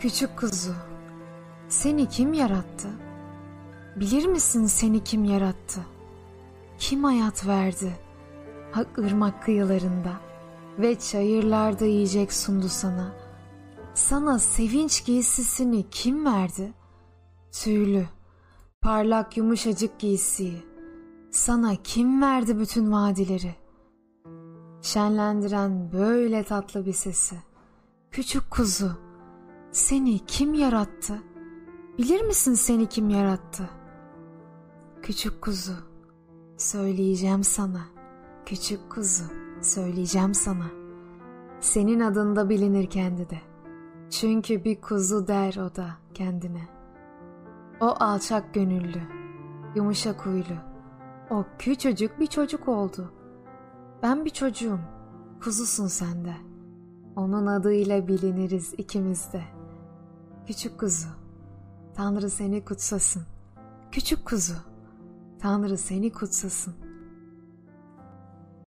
Küçük kuzu, seni kim yarattı? Bilir misin seni kim yarattı? Kim hayat verdi? Hak ırmak kıyılarında ve çayırlarda yiyecek sundu sana. Sana sevinç giysisini kim verdi? Tüylü, parlak yumuşacık giysiyi. Sana kim verdi bütün vadileri? Şenlendiren böyle tatlı bir sesi. Küçük kuzu, seni kim yarattı? Bilir misin seni kim yarattı? Küçük kuzu, söyleyeceğim sana. Küçük kuzu, söyleyeceğim sana. Senin adında bilinir kendi de. Çünkü bir kuzu der o da kendine. O alçak gönüllü, yumuşak huylu. O küçücük bir çocuk oldu. Ben bir çocuğum, kuzusun sen de. Onun adıyla biliniriz ikimiz de. Küçük kuzu, Tanrı seni kutsasın. Küçük kuzu, Tanrı seni kutsasın.